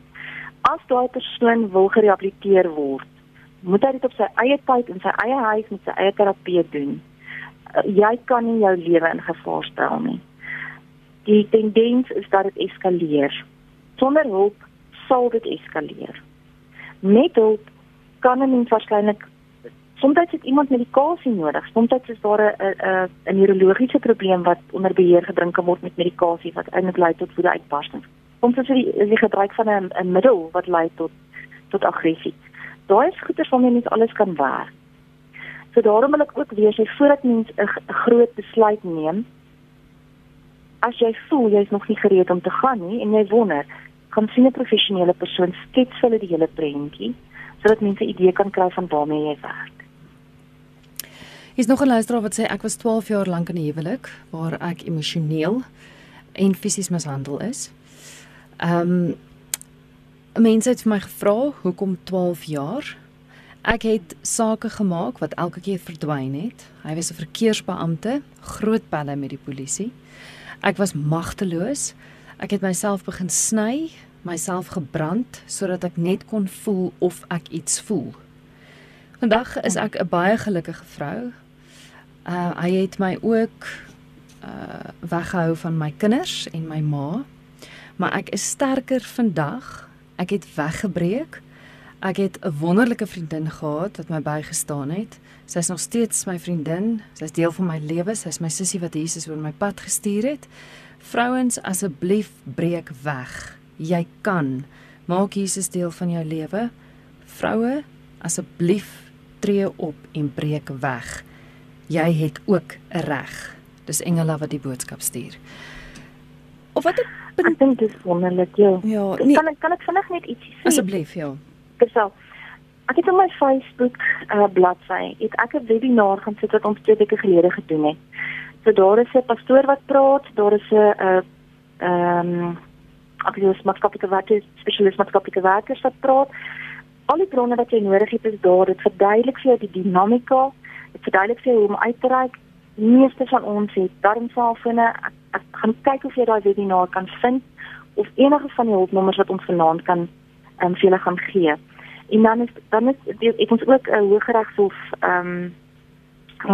As daai persoon wil gerehabiliteer word, moet hy dit op sy eie tyd in sy eie huis met sy eie terapeut doen. Uh, jy kan nie jou lewe in gevaar stel nie. Die tendens is dat dit eskaleer. Sonder hulp sal dit eskaleer. Met hulp kan 'n mens waarskynlik soms het iemand medikasie nodig. Soms is daar 'n 'n 'n neurologiese probleem wat onder beheer gedrink kan word met medikasie wat eintlik lei tot woede uitbarstings. Soms is dit die, gebruik van 'n 'n middel wat lei tot tot aggressie. Daai is goeie waarmee mens alles kan werk. So daarom wil ek ook weer sê voordat mens 'n groot besluit neem, as jy voel jy is nog nie gereed om te gaan nie en jy wonder, kan sien 'n professionele persoon skets hulle die hele prentjie sodat mense 'n idee kan kry van waarmee jy werk. Hier's nog 'n luisteraar wat sê ek was 12 jaar lank in 'n huwelik waar ek emosioneel en fisies mishandel is. Ehm um, mense het vir my gevra hoekom 12 jaar? Ek het sake gemaak wat elke keer verdwyn het. Hy was 'n verkeersbeampte, groot pelle met die polisie. Ek was magteloos. Ek het myself begin sny myself gebrand sodat ek net kon voel of ek iets voel. Vandag is ek 'n baie gelukkige vrou. Uh hy het my ook uh weggehou van my kinders en my ma. Maar ek is sterker vandag. Ek het weggebreek. Ek het 'n wonderlike vriendin gehad wat my bygestaan het. Sy's nog steeds my vriendin. Sy's deel van my lewe. Sy's my sussie wat Jesus oor my pad gestuur het Vrouens asseblief breek weg. Jy kan maak Jesus deel van jou lewe. Vroue asseblief tree op en breek weg. Jy het ook 'n reg. Dis Engela wat die boodskap stuur. Of wat ek Ek dink dit is wonderlik, ja. Ja, nee. Kan ek kan ek vinnig net ietsie sê? Asseblief, ja. Gesel. Ek het op my Facebook uh, bladsy, het ek 'n webinar gaan sit wat ons twee weke gelede gedoen het. So daar is 'n pastoor wat praat, daar is 'n uh ehm um, aktiewes maatskaplike werkers, spesialist maatskaplike werkers wat praat. Al die bronne wat jy nodig het is daar. Dit verduidelik vir jou die dinamika, dit verduidelik vir jou hoe om uit te reik. Die meeste van ons het darmselfone. Ek, ek gaan kyk of jy daai webinar kan vind of enige van die hulpnommers wat ons vanaand kan ehm um, vir julle gaan gee. En dan is dan is ek ons ook 'n uh, hooggeregshof ehm um,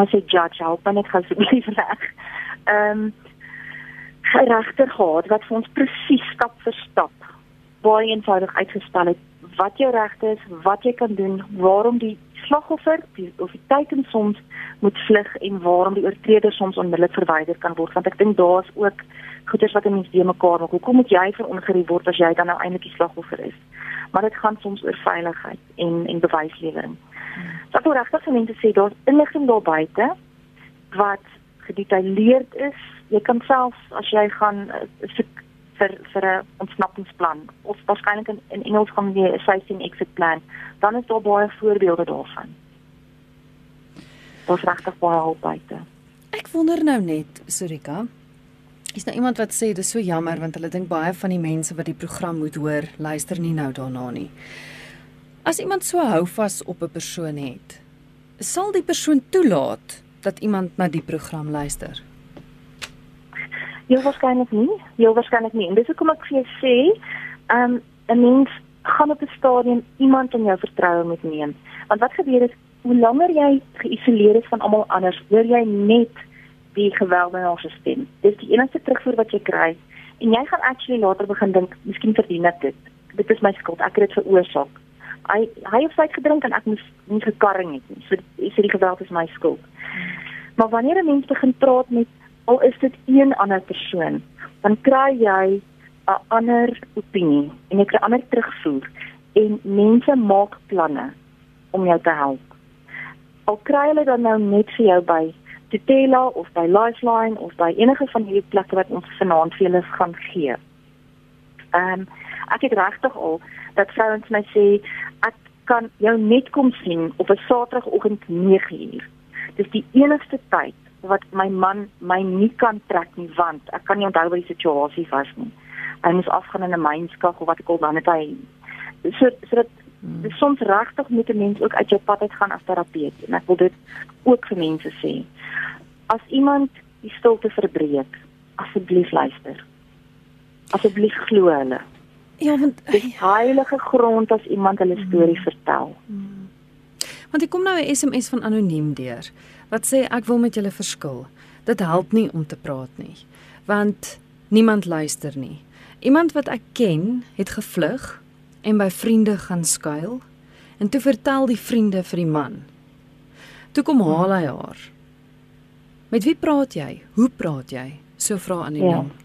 as 'n judge help en ek gaan asseblief reg. Ehm um, regter gehad wat vir ons presies stap vir stap baie eenvoudig uitgestel het wat jou regte is, wat jy kan doen, waarom die slagoffer die, of die teiken soms moet vlug en waarom die oortreder soms onmiddellik verwyder kan word want ek dink daar's ook goeders wat 'n mens weer mekaar maak. Hoekom moet jy verongerief word as jy dan nou eintlik die slagoffer is? Maar dit gaan soms oor veiligheid en en bewyslewering. So ek wil regtig vir mense sê daar's inligting daar buite wat gedetailleerd is. Jy kan self as jy gaan uh, soek vir vir 'n ontsnappingsplan of waarskynlik in, in Engels gaan jy 'n safety exit plan, dan is daar baie voorbeelde daarvan. Daar's regtig baie hulp buite. Ek wonder nou net, Surika, is nou iemand wat sê dis so jammer want hulle dink baie van die mense wat die program moet hoor, luister nie nou daarna nie. As iemand so hou vas op 'n persoon het, sal die persoon toelaat dat iemand na die program luister? Heel waarskynlik nie. Heel waarskynlik nie. En dis hoekom ek vir jou sê, um 'n mens gaan op 'n stadium iemand in jou vertroue moet neem. Want wat gebeur is hoe langer jy geïsoleer is van almal anders, hoor jy net die geweld in ons stem. Dis die enigste terugvoer wat jy kry. En jy gaan actually later begin dink, miskien verdien ek dit. Dit is my skuld. Ek het dit veroorsaak. Hy hy het vyf gedrink en ek moes nie gekarring het nie. So is dit die geweld is my skuld. Maar wanneer 'n mens begin praat met al is dit een ander persoon, dan kry jy 'n ander opinie en jy kry ander terugvoer en mense maak planne om jou te help. Al kry hulle dan nou net vir jou by Tutela of by Lifeline of by enige van hierdie plekke wat ons vanaand vir julle gaan gee. Ehm um, ek het regtig al dat vrouens my sê ek kan jou net kom sien op 'n Saterdagoggend 9uur. Dis die enigste tyd wat my man my nie kan trek nie want ek kan nie onthou wat die situasie was nie. Hy moes afgaan in 'n mynskag of wat ek al dan het hy so so dat hmm. soms regtig moet 'n mens ook uit jou pad uit gaan as terapeut en ek wil dit ook vir mense sê. As iemand die stilte verbreek, asseblief luister. Asseblief glo hulle. Ja, want die heilige grond as iemand hulle storie hmm. vertel. Hmm. Want ek kom nou 'n SMS van anoniem deur wat sê ek wil met julle verskil. Dit help nie om te praat nie, want niemand luister nie. Iemand wat ek ken, het gevlug en by vriende gaan skuil en toe vertel die vriende vir die man. Toe kom haal hy haar. Met wie praat jy? Hoe praat jy? So vra anoniem. Ja.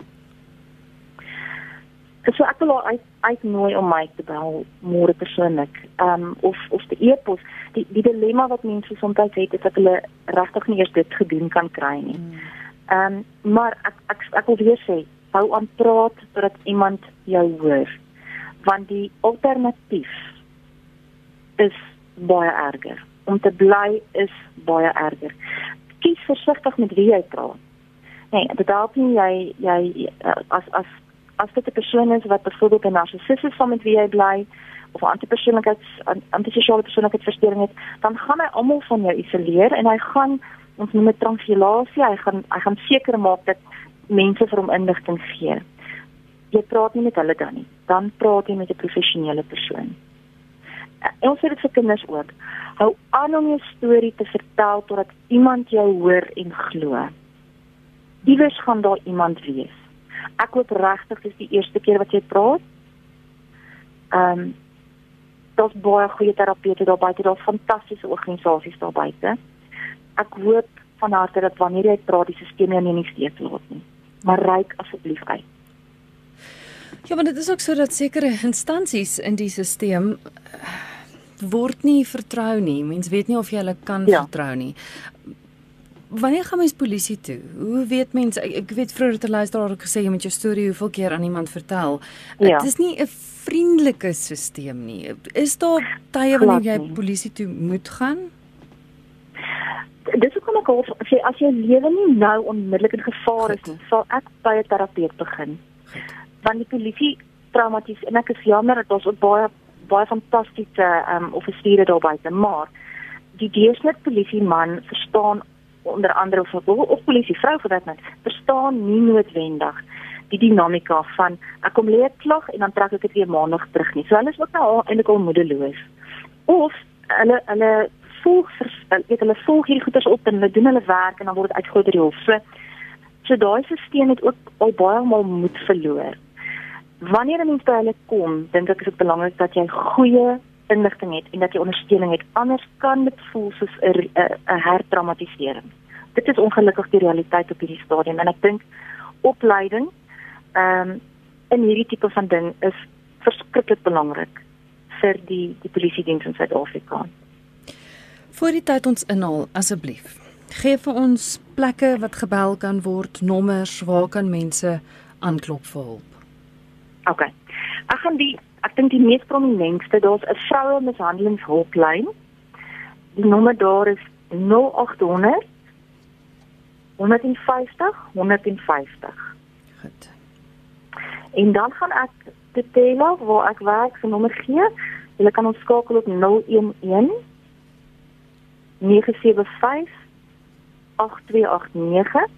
So ek wil uit uitnooi om my te bel môre persoonlik. Ehm um, of of die e-pos. Die die dilemma wat mense soms het is dat hulle regtig nie eers dit gedoen kan kry nie. Hmm. Ehm um, maar ek ek ek wil weer sê, hou aan praat sodat iemand jou hoor. Want die alternatief is baie erger. Om te bly is baie erger. Kies versigtig met wie jy praat. Nee, dit help nie jy jy as as as dit 'n persoon is wat byvoorbeeld 'n narcissus is van met wie hy bly of 'n antipersoonlikheids antisosiale persoonlikheidsversteuring het, dan gaan hy almal van jou isoleer en hy gaan ons noem dit transfilasie, hy gaan hy gaan seker maak dat mense vir hom inligting gee. Jy praat nie met hulle dan nie. Dan praat jy met 'n professionele persoon. En ons sê dit vir kinders ook. Hou aan om jou storie te vertel totdat iemand jou hoor en glo. Iewers gaan daar iemand wees ek hoop regtig dis die eerste keer wat jy praat. Ehm um, daar's baie goeie terapeute daar buite, daar's fantastiese organisasies daar buite. Ek hoop van harte dat wanneer jy praat, die stelsel jou nie in die steek laat nie. maar reik asseblief uit. Ja, maar dit is ook so dat sekere instansies in die stelsel word nie vertrou nie. Mens weet nie of jy hulle kan ja. vertrou nie. Wanneer gaan mens polisie toe? Hoe weet mens ek, ek weet vroeër het 'n luisteraar ook gesê jy moet jou storie hoeveel keer aan iemand vertel. Ja. Dit is nie 'n vriendelike stelsel nie. Is daar tye wanneer jy polisie toe moet gaan? Dis hoekom ek al sê as jou lewe nie nou onmiddellik in gevaar Goed. is nie, sal ek by 'n terapeut begin. Goed. Want die polisie traumaties en ek is jammer dat ons ook baie baie fantastiese ehm um, offisiere daar buite, maar die deursnit polisie man verstaan onder andere of of, of polisie vrou vir dit net verstaan nie noodwendig die dinamika van ek kom lê klag en dan trek ek dit weer maandag terug nie. So hulle is ook nou eintlik al moedeloos. Of hulle hulle volg weet hulle volg hierdie goeders op en hulle doen hulle werk en dan word dit uitgegooi deur die hof. So so daai stelsel het ook al baie maal moed verloor wanneer 'n mens by hulle kom, dink ek is dit belangrik dat jy goeie inligting het en dat jy ondersteuning het. Anders kan dit voel soos 'n 'n hertraumatisering. Dit is ongelukkig die realiteit op hierdie stadium en ek dink opleiding ehm um, in hierdie tipe van ding is verskriklik belangrik vir die die polisie diens in Suid-Afrika. Voor die tyd ons inhaal asseblief. Gee vir ons plekke wat gebel kan word, nommers waar kan mense aanklop vir hulp? OK. Ek gaan die ek dink die mees prominentste daar's 'n vroue mishandelingshulplyn. Die nommer daar is 0800 150 150. Goed. En dan gaan ek die tele waar ek werk se nommer gee. Jy kan ons skakel op 011 975 8289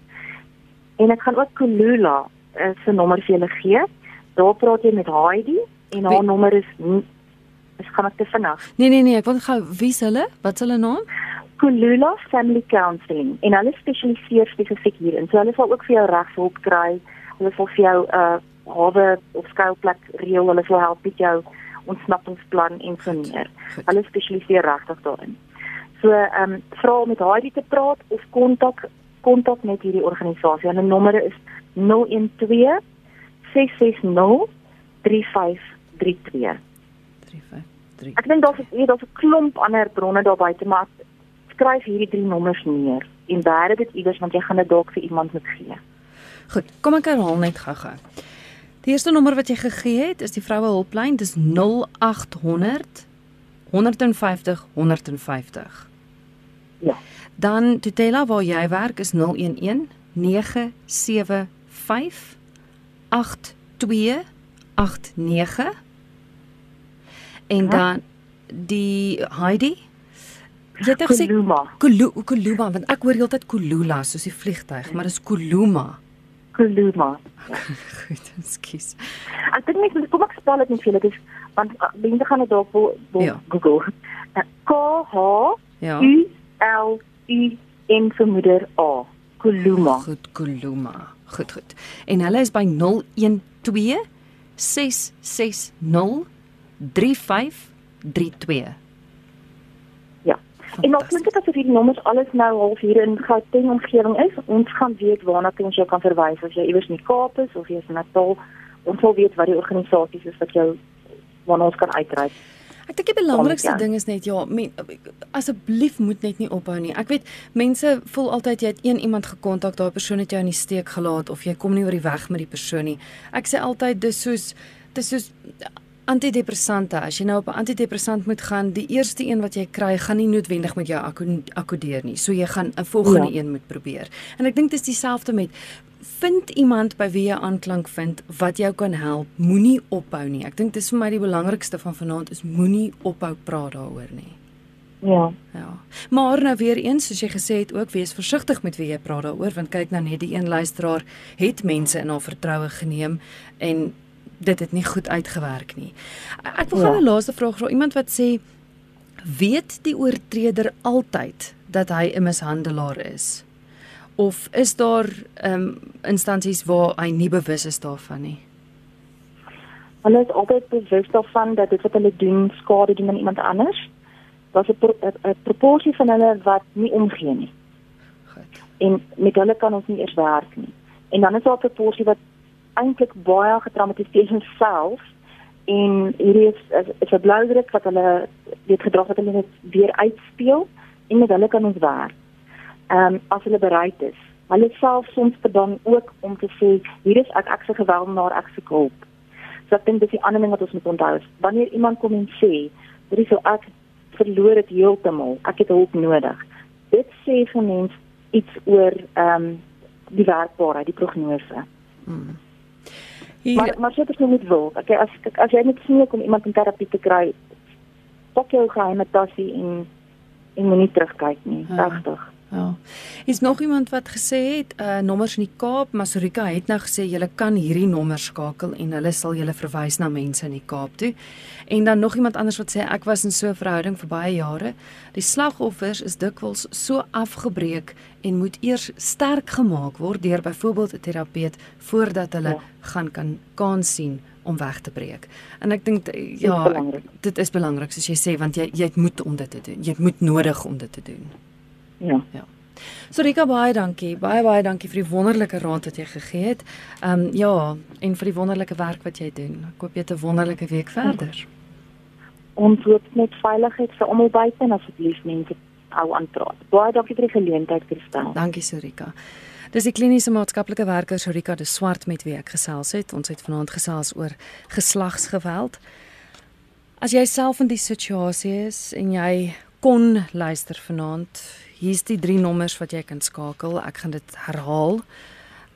en ek gaan ook Kulula eh, se nommer vir julle gee daar praat jy met Heidi en haar Wie? nommer is is gaan ek te vinnig. Nee nee nee, ek wil gou wie is hulle? Wat is hulle naam? Kulula Family Counselling en hulle spesialiseer spesifiek hier en so hulle sal ook vir jou regshulp kry. Hulle sal vir jou 'n uh, hawe of skuilplek reël. Hulle sal help met jou ontsnappingsplan en so meer. Hulle spesialiseer regtig daarin. So ehm um, vra om met Heidi te praat of kontak kontak met hierdie organisasie. Hulle nommer is 012 Ek dink daar's hier daar's 'n klomp ander bronne daar buite, maar skryf hierdie drie nommers neer en bære dit iewers want jy gaan dit dalk vir iemand moet gee. Goed, kom ek herhaal net gou-gou. Die eerste nommer wat jy gegee het is die vroue hulplyn, dis 0800 150 150. Ja. Dan Tutela waar jy werk is 011 975 8289 en dan die Heidi? Jy het gesê Kuluma Kuluma want ek hoor heeltyd Kulula soos die vliegtyg maar dis Kuluma Kuluma Goed ekskuus. Ek dink net kom ek spel dit net vir julle dis want uh, mense gaan dit dalk wil ja. Google. Uh, K H ja. U L U N vir moeder A. Kuluma Goed Kuluma Goed, goed. En hulle is by 012 660 3532. Ja. En ons moet dit asof hierdie nommers alles nou half hier in Gauteng omgewing is. Ons gaan weet waarna ons jou kan verwys as jy iewers in die Kaap is of jy is in Natal. Ons wil weet wat die organisasies is wat jou waarna ons kan uitreik. Ek dink die belangrikste ding is net ja, men, asseblief moet net nie ophou nie. Ek weet mense voel altyd jy het een iemand gekontak, daai persoon het jou in die steek gelaat of jy kom nie oor die weg met die persoon nie. Ek sê altyd dis soos dis soos antidepressante. As jy nou op 'n antidepressant moet gaan, die eerste een wat jy kry, gaan nie noodwendig met jou akkodeer nie. So jy gaan 'n volgende ja. een moet probeer. En ek dink dis dieselfde met vind iemand by wie jy aanklank vind wat jou kan help. Moenie ophou nie. Ek dink dis vir my die belangrikste van vanaand is moenie ophou praat daaroor nie. Ja. Ja. Maar nou weer eens, soos jy gesê het, ook wees versigtig met wie jy praat daaroor want kyk nou net die een luisteraar het mense in haar vertroue geneem en dit het nie goed uitgewerk nie. Ek wil ja. gou 'n laaste vraag vra. Iemand wat sê weet die oortreder altyd dat hy 'n mishandelaar is? of is daar ehm um, instansies waar hy nie bewus is daarvan nie? Hulle is altyd bewus daarvan dat dit wat hulle doen skade doen aan iemand anders. Daar's 'n pro proporsie van hulle wat nie omgee nie. Goed. En met hulle kan ons nie eers werk nie. En dan is daar 'n proporsie wat eintlik baie getraumatiseer is self en hierdie is is, is 'n bloudruk wat hulle weet gedrag wat hulle net weer uitspeel en met hulle kan ons werk. Ehm um, as hulle bereid is. Hulle self soms dan ook om te sê hier is ek ek se geweldenaar ek se hulp. So ek dink dis die ander ding wat ons moet onthou. Wanneer iemand kom en sê, "Dit is so ek verloor dit heeltemal. Ek het hulp nodig." Dit sê vir mense iets oor ehm um, die werkbaarheid, die prognose. Hmm. Hier... Maar maar sê dit moet wil. Okay, as as jy net sien om iemand in terapie te kry, pak jou geheime tassie en en moenie terugkyk nie. Ja. Regtig. Ja. Is nog iemand wat gesê het uh nommers in die Kaap, maar Sorika het nou gesê jy kan hierdie nommers skakel en hulle sal julle verwys na mense in die Kaap toe. En dan nog iemand anders wat sê ek was in so 'n verhouding vir baie jare. Die slagoffers is dikwels so afgebreek en moet eers sterk gemaak word deur byvoorbeeld 'n terapeut voordat hulle ja. gaan kan kans sien om weg te breek. En ek dink ja, dit is belangrik soos jy sê want jy jy moet om dit te doen. Jy moet nodig om dit te doen. Ja. Ja. So Rika baie dankie. Baie baie dankie vir die wonderlike raad wat jy gegee het. Ehm um, ja, en vir die wonderlike werk wat jy doen. Ek hoop jy het 'n wonderlike week verder. Ons hoop net veiligheid vir almal buite en asseblief mense hou aan praat. Baie dankie vir die geleentheid Kristel. Dankie Sorika. Dis die kliniese maatskaplike werker Sorika de Swart met wie ek gesels het. Ons het vanaand gesels oor geslagsgeweld. As jy self in die situasie is en jy kon luister vanaand, Hier's die drie nommers wat jy kan skakel. Ek gaan dit herhaal.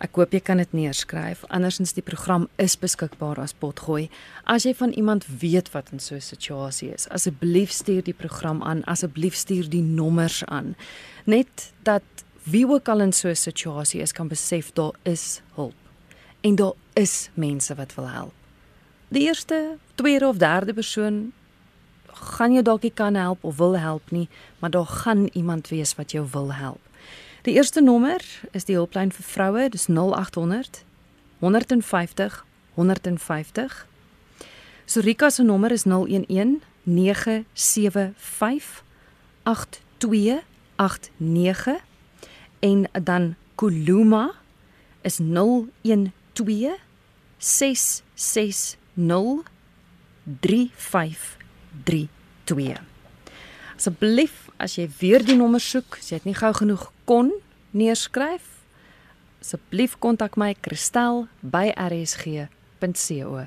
Ek hoop jy kan dit neerskryf. Andersins die program is beskikbaar as potgooi. As jy van iemand weet wat in so 'n situasie is, asseblief stuur die program aan. Asseblief stuur die nommers aan. Net dat wie ook al in so 'n situasie is kan besef daar is hulp. En daar is mense wat wil help. Die eerste, tweede of derde persoon gaan jou dalk nie kan help of wil help nie, maar daar gaan iemand wees wat jou wil help. Die eerste nommer is die hulplyn vir vroue, dis 0800 150 150. Sorika se nommer is 011 975 8289 en dan Kuluma is 012 660 35 32. Asseblief, as jy weer die nommer soek, as jy dit nie gou genoeg kon neerskryf, asseblief kontak my Christel by rsg.co.za.